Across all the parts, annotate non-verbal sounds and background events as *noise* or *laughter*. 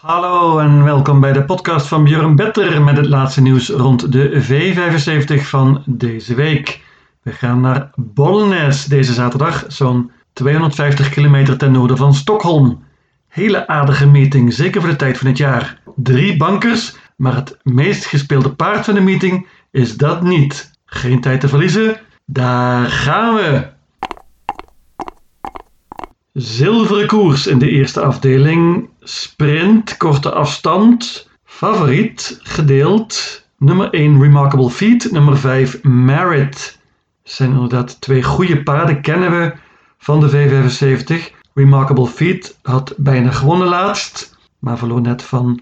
Hallo en welkom bij de podcast van Björn Better met het laatste nieuws rond de V75 van deze week. We gaan naar Bollnäs deze zaterdag, zo'n 250 kilometer ten noorden van Stockholm. Hele aardige meeting, zeker voor de tijd van het jaar. Drie bankers, maar het meest gespeelde paard van de meeting is dat niet. Geen tijd te verliezen, daar gaan we! Zilveren koers in de eerste afdeling. Sprint, korte afstand. Favoriet, gedeeld. Nummer 1 Remarkable Feat. Nummer 5 Merit. Zijn inderdaad twee goede paarden, kennen we van de V75. Remarkable Feat had bijna gewonnen laatst, maar verloor net van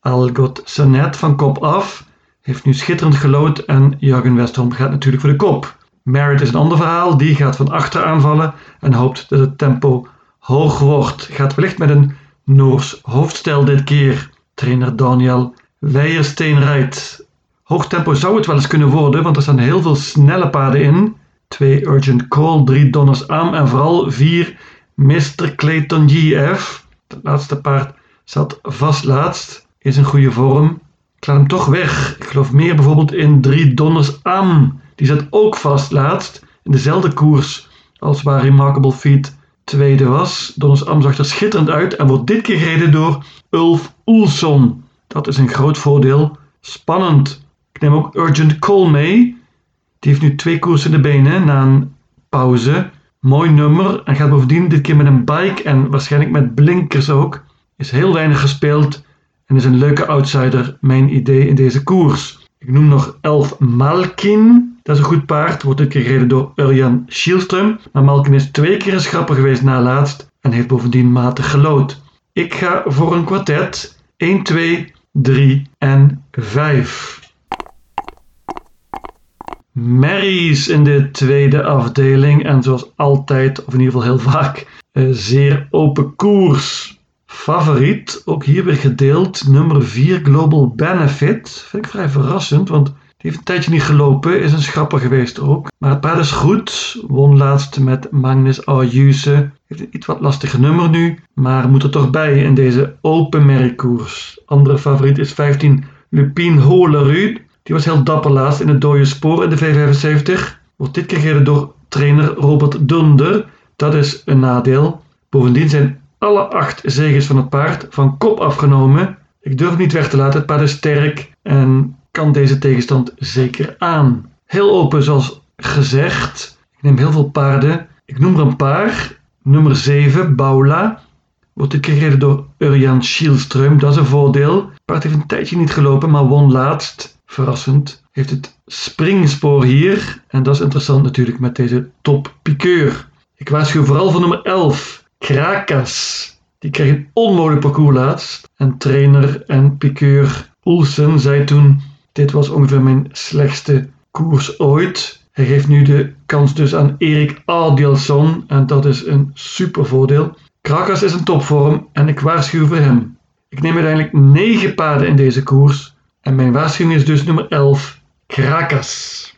Algot Sanet van kop af. Heeft nu schitterend gelood en Jurgen Westrom gaat natuurlijk voor de kop. Merit is een ander verhaal, die gaat van achter aanvallen en hoopt dat het tempo hoog wordt. Gaat wellicht met een Noors hoofdstel dit keer. Trainer Daniel Weijersteen rijdt. Hoog tempo zou het wel eens kunnen worden, want er staan heel veel snelle paarden in. Twee Urgent Call, drie Donners Am en vooral vier Mr. Clayton GF. Het laatste paard zat vast laatst, is in goede vorm. Ik laat hem toch weg. Ik geloof meer bijvoorbeeld in drie Donners Am. Die zat ook vast laatst in dezelfde koers als waar Remarkable Feet tweede was. Donners Am zag er schitterend uit en wordt dit keer gereden door Ulf Oelson. Dat is een groot voordeel. Spannend. Ik neem ook Urgent Call mee. Die heeft nu twee koersen in de benen na een pauze. Mooi nummer en gaat bovendien dit keer met een bike en waarschijnlijk met blinkers ook. Is heel weinig gespeeld en is een leuke outsider, mijn idee in deze koers. Ik noem nog Elf Malkin. Dat is een goed paard, wordt dit keer gereden door Urjan Schielström. Maar Malkin is twee keer een schapper geweest na laatst en heeft bovendien matig gelood. Ik ga voor een kwartet 1, 2, 3 en 5. Marys in de tweede afdeling en zoals altijd, of in ieder geval heel vaak, een zeer open koers. Favoriet, ook hier weer gedeeld, nummer 4 Global Benefit. Vind ik vrij verrassend, want die heeft een tijdje niet gelopen, is een schapper geweest ook. Maar het paard is goed, won laatst met Magnus Ayuse. Heeft een iets wat lastige nummer nu, maar moet er toch bij in deze open merkkoers. Andere favoriet is 15 Lupin Holerud. Die was heel dapper laatst in het dode spoor in de V75. Wordt dit keer gereden door trainer Robert Dunder. Dat is een nadeel. Bovendien zijn alle acht zegens van het paard van kop afgenomen. Ik durf niet weg te laten, het paard is sterk en kan deze tegenstand zeker aan. Heel open zoals gezegd. Ik neem heel veel paarden. Ik noem er een paar. Nummer 7, Baula. Wordt gereden door Urjan Schielström. Dat is een voordeel. Paard heeft een tijdje niet gelopen, maar won laatst. Verrassend. Heeft het springspoor hier. En dat is interessant natuurlijk met deze top piqueur. Ik waarschuw vooral voor nummer 11. Krakas. Die kreeg een onmogelijk parcours laatst. En trainer en piqueur Oelsen zei toen: Dit was ongeveer mijn slechtste koers ooit. Hij geeft nu de kans dus aan Erik Adielson en dat is een super voordeel. Krakas is een topvorm en ik waarschuw voor hem. Ik neem uiteindelijk 9 paarden in deze koers en mijn waarschuwing is dus nummer 11, Krakas.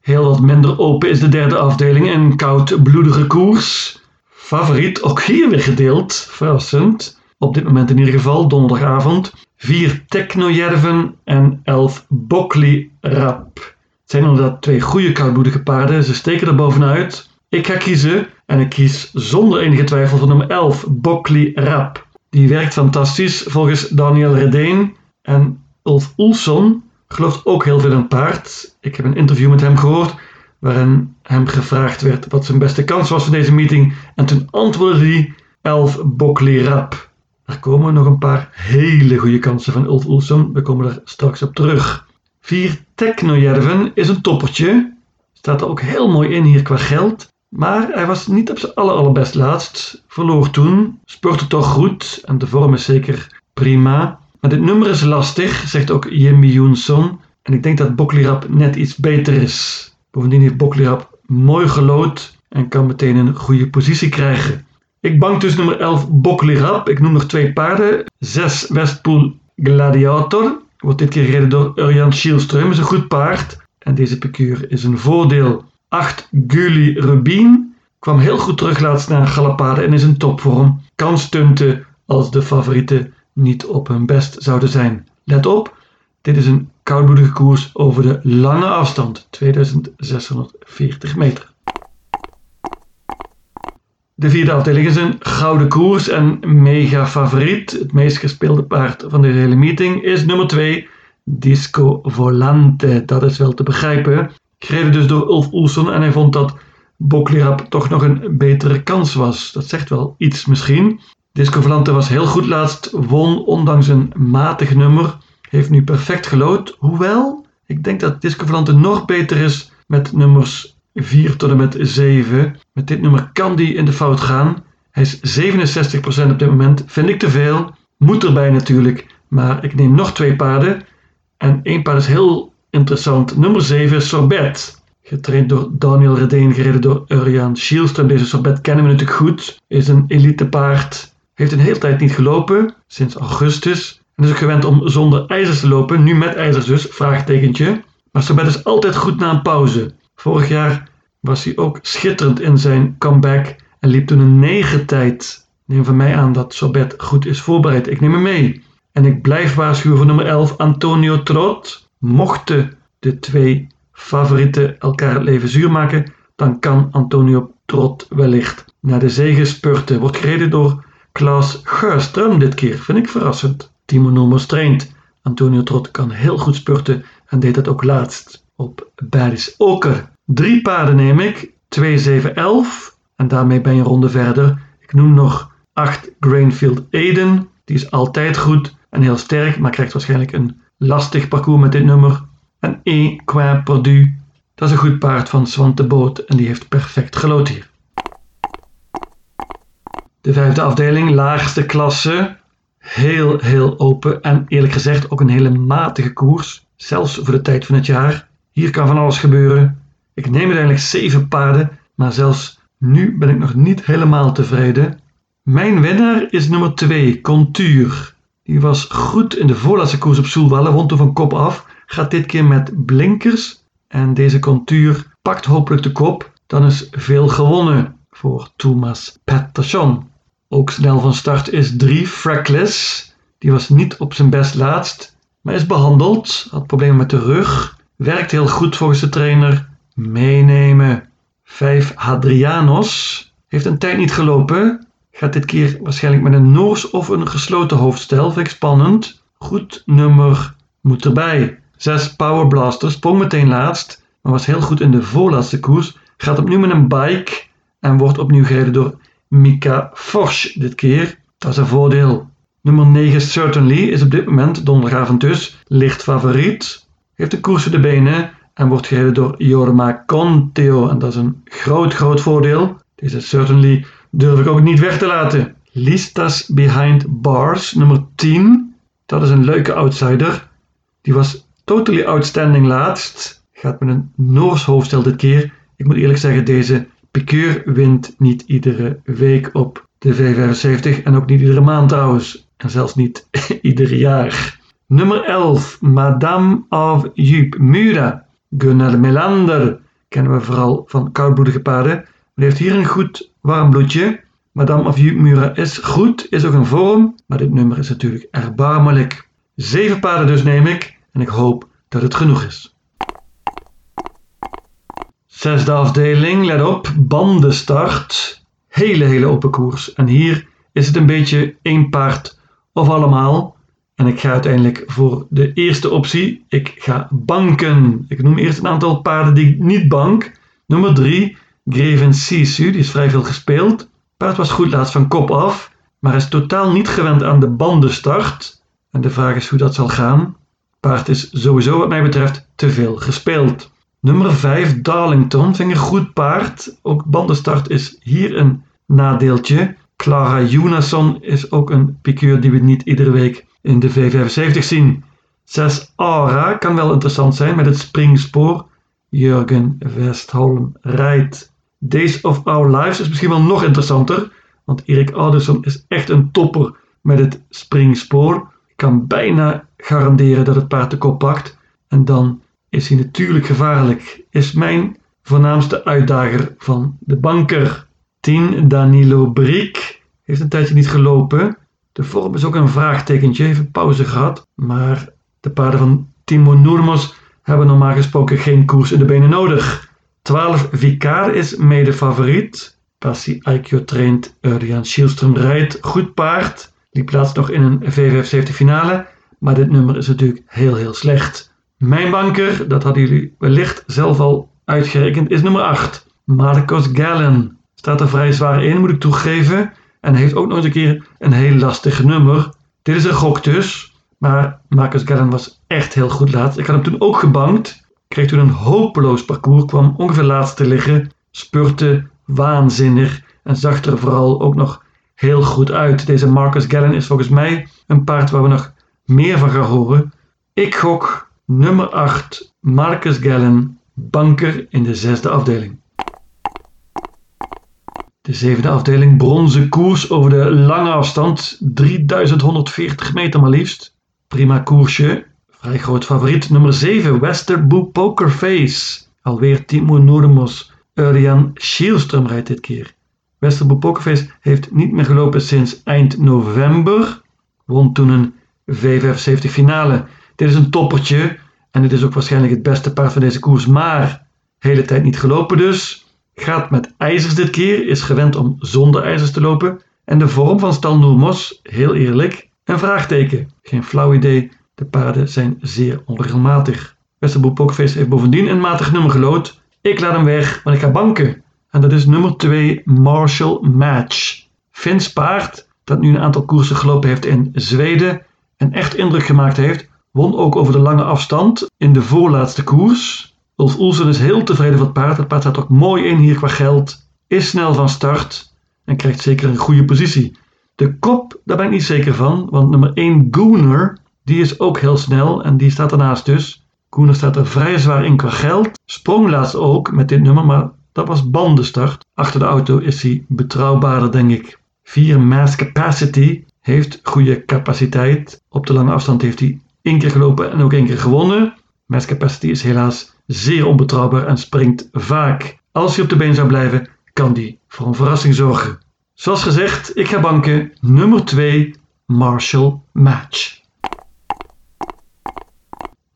Heel wat minder open is de derde afdeling, een koudbloedige koers. Favoriet, ook hier weer gedeeld, verrassend. Op dit moment in ieder geval, donderdagavond. Vier Technojerven en elf Bokli Rap. Het zijn inderdaad twee goede koudbloedige paarden, ze steken er bovenuit. Ik ga kiezen en ik kies zonder enige twijfel voor nummer 11, Bokli Rap. Die werkt fantastisch volgens Daniel Redeen en Ulf Oelson gelooft ook heel veel in paard. Ik heb een interview met hem gehoord waarin hem gevraagd werd wat zijn beste kans was voor deze meeting. En toen antwoordde hij 11 Bokli Rap. Er komen nog een paar hele goede kansen van Ulf Oelson. We komen er straks op terug. 4 Technojerven is een toppertje. Staat er ook heel mooi in hier qua geld. Maar hij was niet op zijn aller allerbest laatst. Verloor toen. Sportte toch goed. En de vorm is zeker prima. Maar dit nummer is lastig, zegt ook Jimmy Joensson. En ik denk dat Boklirap net iets beter is. Bovendien heeft Boklirap mooi gelood en kan meteen een goede positie krijgen. Ik bank dus nummer 11 Boklirap. Ik noem nog twee paarden. 6 Westpool Gladiator. Wordt dit keer gereden door Urjan Schielström. Is een goed paard. En deze piqueur is een voordeel. 8 Gulli Rubin. Kwam heel goed terug laatst naar Galapade en is in topvorm. Kan stunten als de favorieten niet op hun best zouden zijn. Let op, dit is een koudbloedige koers over de lange afstand, 2640 meter. De vierde afdeling is een gouden koers en mega favoriet. Het meest gespeelde paard van de hele meeting is nummer 2, Disco Volante. Dat is wel te begrijpen. Gereden dus door Ulf Oelson en hij vond dat Boklerap toch nog een betere kans was. Dat zegt wel iets misschien. Disco Volante was heel goed laatst, won ondanks een matig nummer. Heeft nu perfect gelood. Hoewel, ik denk dat Disco Volante nog beter is met nummers 4 tot en met 7. Met dit nummer kan die in de fout gaan. Hij is 67% op dit moment. Vind ik te veel. Moet erbij natuurlijk. Maar ik neem nog twee paarden. En één paard is heel interessant. Nummer 7, Sorbet. Getraind door Daniel Redeen, gereden door Urian Schielström. Deze Sorbet kennen we natuurlijk goed. Is een elite paard. Heeft een hele tijd niet gelopen. Sinds augustus. En is ook gewend om zonder ijzers te lopen. Nu met ijzers dus. Vraagtekentje. Maar Sorbet is altijd goed na een pauze. Vorig jaar was hij ook schitterend in zijn comeback en liep toen een negen tijd. Neem van mij aan dat Sorbet goed is voorbereid. Ik neem hem mee. En ik blijf waarschuwen voor nummer 11, Antonio Trot. Mochten de twee favorieten elkaar het leven zuur maken, dan kan Antonio Trot wellicht naar de zege spurten. Wordt gereden door Klaas Geurström dit keer, vind ik verrassend. Timo Nomos traint. Antonio Trot kan heel goed spurten en deed dat ook laatst op Baris Oker. Drie paarden neem ik, 2, 7, 11 en daarmee ben je ronde verder. Ik noem nog 8 Grainfield Eden, die is altijd goed en heel sterk, maar krijgt waarschijnlijk een lastig parcours met dit nummer. En E qua Perdu, dat is een goed paard van Swante Boot en die heeft perfect gelood hier. De vijfde afdeling, laagste klasse. Heel, heel open en eerlijk gezegd ook een hele matige koers. Zelfs voor de tijd van het jaar. Hier kan van alles gebeuren. Ik neem uiteindelijk zeven paarden, maar zelfs nu ben ik nog niet helemaal tevreden. Mijn winnaar is nummer 2, Contuur. Die was goed in de voorlaatste koers op Soelwallen, won toen van kop af. Gaat dit keer met blinkers. En deze Contuur pakt hopelijk de kop. Dan is veel gewonnen voor Thomas Pettersson. Ook snel van start is 3, Frackless. Die was niet op zijn best laatst, maar is behandeld. Had problemen met de rug. Werkt heel goed volgens de trainer. Meenemen. 5 Hadrianos. Heeft een tijd niet gelopen. Gaat dit keer waarschijnlijk met een Noors of een gesloten hoofdstel. Vind ik spannend. Goed nummer moet erbij. 6 Power Blaster. Sprong meteen laatst. Maar was heel goed in de voorlaatste koers. Gaat opnieuw met een bike. En wordt opnieuw gereden door Mika Forsch dit keer. Dat is een voordeel. Nummer 9 Certainly is op dit moment, donderdagavond dus, licht favoriet. Heeft de koers voor de benen en wordt gereden door Jorma Conteo. En dat is een groot, groot voordeel. Deze Certainly durf ik ook niet weg te laten. Listas Behind Bars, nummer 10. Dat is een leuke outsider. Die was totally outstanding laatst. Gaat met een Noors hoofdstel dit keer. Ik moet eerlijk zeggen, deze Piqueur wint niet iedere week op de V75 en ook niet iedere maand trouwens. En zelfs niet *laughs* ieder jaar. Nummer 11, Madame of Jup Mura. Gunnar Melander kennen we vooral van koudbloedige paarden. Maar heeft hier een goed warm bloedje. Madame of Jup Mura is goed, is ook een vorm. Maar dit nummer is natuurlijk erbarmelijk. Zeven paarden dus neem ik. En ik hoop dat het genoeg is. Zesde afdeling, let op, bandenstart. Hele, hele open koers. En hier is het een beetje één paard of allemaal. En ik ga uiteindelijk voor de eerste optie. Ik ga banken. Ik noem eerst een aantal paarden die ik niet bank. Nummer 3, Greven Sisu. Die is vrij veel gespeeld. Paard was goed laatst van kop af. Maar is totaal niet gewend aan de bandenstart. En de vraag is hoe dat zal gaan. Paard is sowieso wat mij betreft te veel gespeeld. Nummer 5, Darlington, vind ik een goed paard. Ook bandenstart is hier een nadeeltje. Clara Jonasson is ook een piqueur die we niet iedere week in de V75 zien. 6 Aura kan wel interessant zijn met het springspoor. Jurgen Westholm rijdt. Days of Our Lives is misschien wel nog interessanter, want Erik Alderson is echt een topper met het springspoor. Ik kan bijna garanderen dat het paard de kop. En dan is hij natuurlijk gevaarlijk. Is mijn voornaamste uitdager van de banker. 10 Danilo Briek heeft een tijdje niet gelopen. De vorm is ook een vraagtekentje, even pauze gehad. Maar de paarden van Timo Noermos hebben normaal gesproken geen koers in de benen nodig. 12 Vicar is mede favoriet. Passie Aikyo traint, Urian Schielström rijdt, goed paard. Die plaatst nog in een V75 finale, maar dit nummer is natuurlijk heel heel slecht. Mijn banker, dat hadden jullie wellicht zelf al uitgerekend, is nummer 8. Marcos Gallen. Staat er vrij zwaar in, moet ik toegeven. En heeft ook nog eens een keer een heel lastig nummer. Dit is een gok dus. Maar Marcus Gallen was echt heel goed laat. Ik had hem toen ook gebankt. Kreeg toen een hopeloos parcours. Kwam ongeveer laatst te liggen. Spurte waanzinnig. En zag er vooral ook nog heel goed uit. Deze Marcus Gallen is volgens mij een paard waar we nog meer van gaan horen. Ik gok nummer 8 Marcus Gallen. Banker in de zesde afdeling. De zevende afdeling bronzen koers over de lange afstand, 3140 meter maar liefst. Prima koersje, vrij groot favoriet. Nummer 7, Westerboe Pokerface. Alweer Timo Noordermos. Urian Schielström rijdt dit keer. Westerboe Pokerface heeft niet meer gelopen sinds eind november. Won toen een V75 finale. Dit is een toppertje en dit is ook waarschijnlijk het beste paard van deze koers, maar hele tijd niet gelopen dus. Gaat met ijzers dit keer, is gewend om zonder ijzers te lopen. En de vorm van Stal Noormos, heel eerlijk, een vraagteken. Geen flauw idee, de paarden zijn zeer onregelmatig. Westerboel Pokerface heeft bovendien een matig nummer gelood. Ik laat hem weg, want ik ga banken. En dat is nummer 2, Marshall Match. Fins paard, dat nu een aantal koersen gelopen heeft in Zweden en echt indruk gemaakt heeft, won ook over de lange afstand in de voorlaatste koers. Ulf Oelsen is heel tevreden van het paard. Het paard staat ook mooi in hier qua geld. Is snel van start en krijgt zeker een goede positie. De kop, daar ben ik niet zeker van, want nummer 1 Gooner, die is ook heel snel en die staat ernaast dus. Gooner staat er vrij zwaar in qua geld. Sprong laatst ook met dit nummer, maar dat was bandenstart. Achter de auto is hij betrouwbaarder, denk ik. 4 Mass Capacity heeft goede capaciteit. Op de lange afstand heeft hij één keer gelopen en ook één keer gewonnen. Mass Capacity is helaas zeer onbetrouwbaar en springt vaak. Als hij op de been zou blijven, kan die voor een verrassing zorgen. Zoals gezegd, ik ga banken nummer 2 Marshall Match.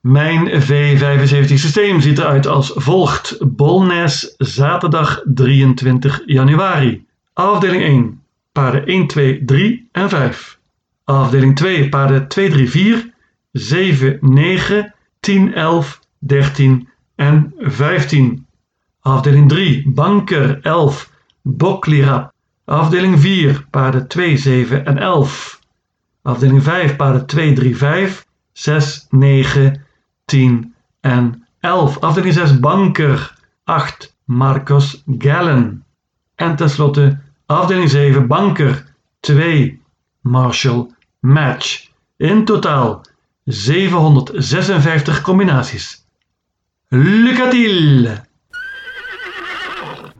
Mijn V75 systeem ziet eruit als volgt. Bolnes, zaterdag 23 januari. Afdeling 1, paarden 1, 2, 3 en 5. Afdeling 2, paarden 2, 3, 4, 7, 9, 10, 11, 13 en 15. Afdeling 3, banker 11, boklirap. Afdeling 4, paarden 2, 7 en 11. Afdeling 5, paarden 2, 3, 5, 6, 9, 10 en 11. Afdeling 6, banker 8, Marcos Gallen. En tenslotte afdeling 7, banker 2, Marshall Match. In totaal 756 combinaties. Lycka till!